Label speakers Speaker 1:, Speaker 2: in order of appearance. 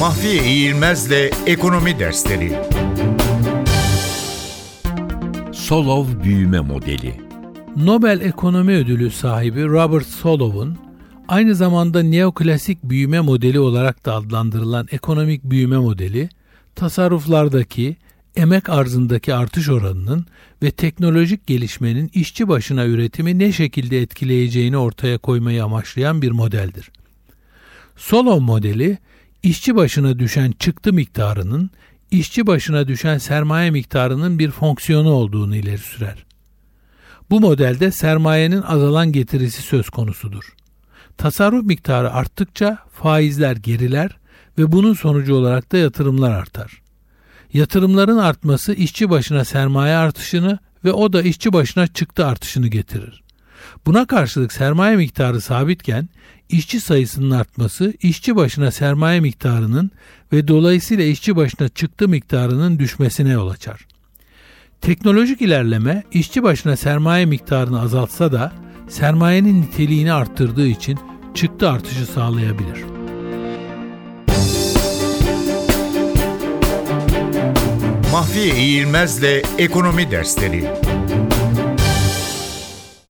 Speaker 1: Mahfiye İğilmez'le Ekonomi Dersleri
Speaker 2: Solov büyüme modeli.
Speaker 3: Nobel Ekonomi Ödülü sahibi Robert Solov'un aynı zamanda neoklasik büyüme modeli olarak da adlandırılan ekonomik büyüme modeli, tasarruflardaki, emek arzındaki artış oranının ve teknolojik gelişmenin işçi başına üretimi ne şekilde etkileyeceğini ortaya koymayı amaçlayan bir modeldir. Solov modeli, işçi başına düşen çıktı miktarının işçi başına düşen sermaye miktarının bir fonksiyonu olduğunu ileri sürer. Bu modelde sermayenin azalan getirisi söz konusudur. Tasarruf miktarı arttıkça faizler geriler ve bunun sonucu olarak da yatırımlar artar. Yatırımların artması işçi başına sermaye artışını ve o da işçi başına çıktı artışını getirir. Buna karşılık sermaye miktarı sabitken işçi sayısının artması işçi başına sermaye miktarının ve dolayısıyla işçi başına çıktı miktarının düşmesine yol açar. Teknolojik ilerleme işçi başına sermaye miktarını azaltsa da sermayenin niteliğini arttırdığı için çıktı artışı sağlayabilir.
Speaker 1: Mahfiye İğilmez'le Ekonomi Dersleri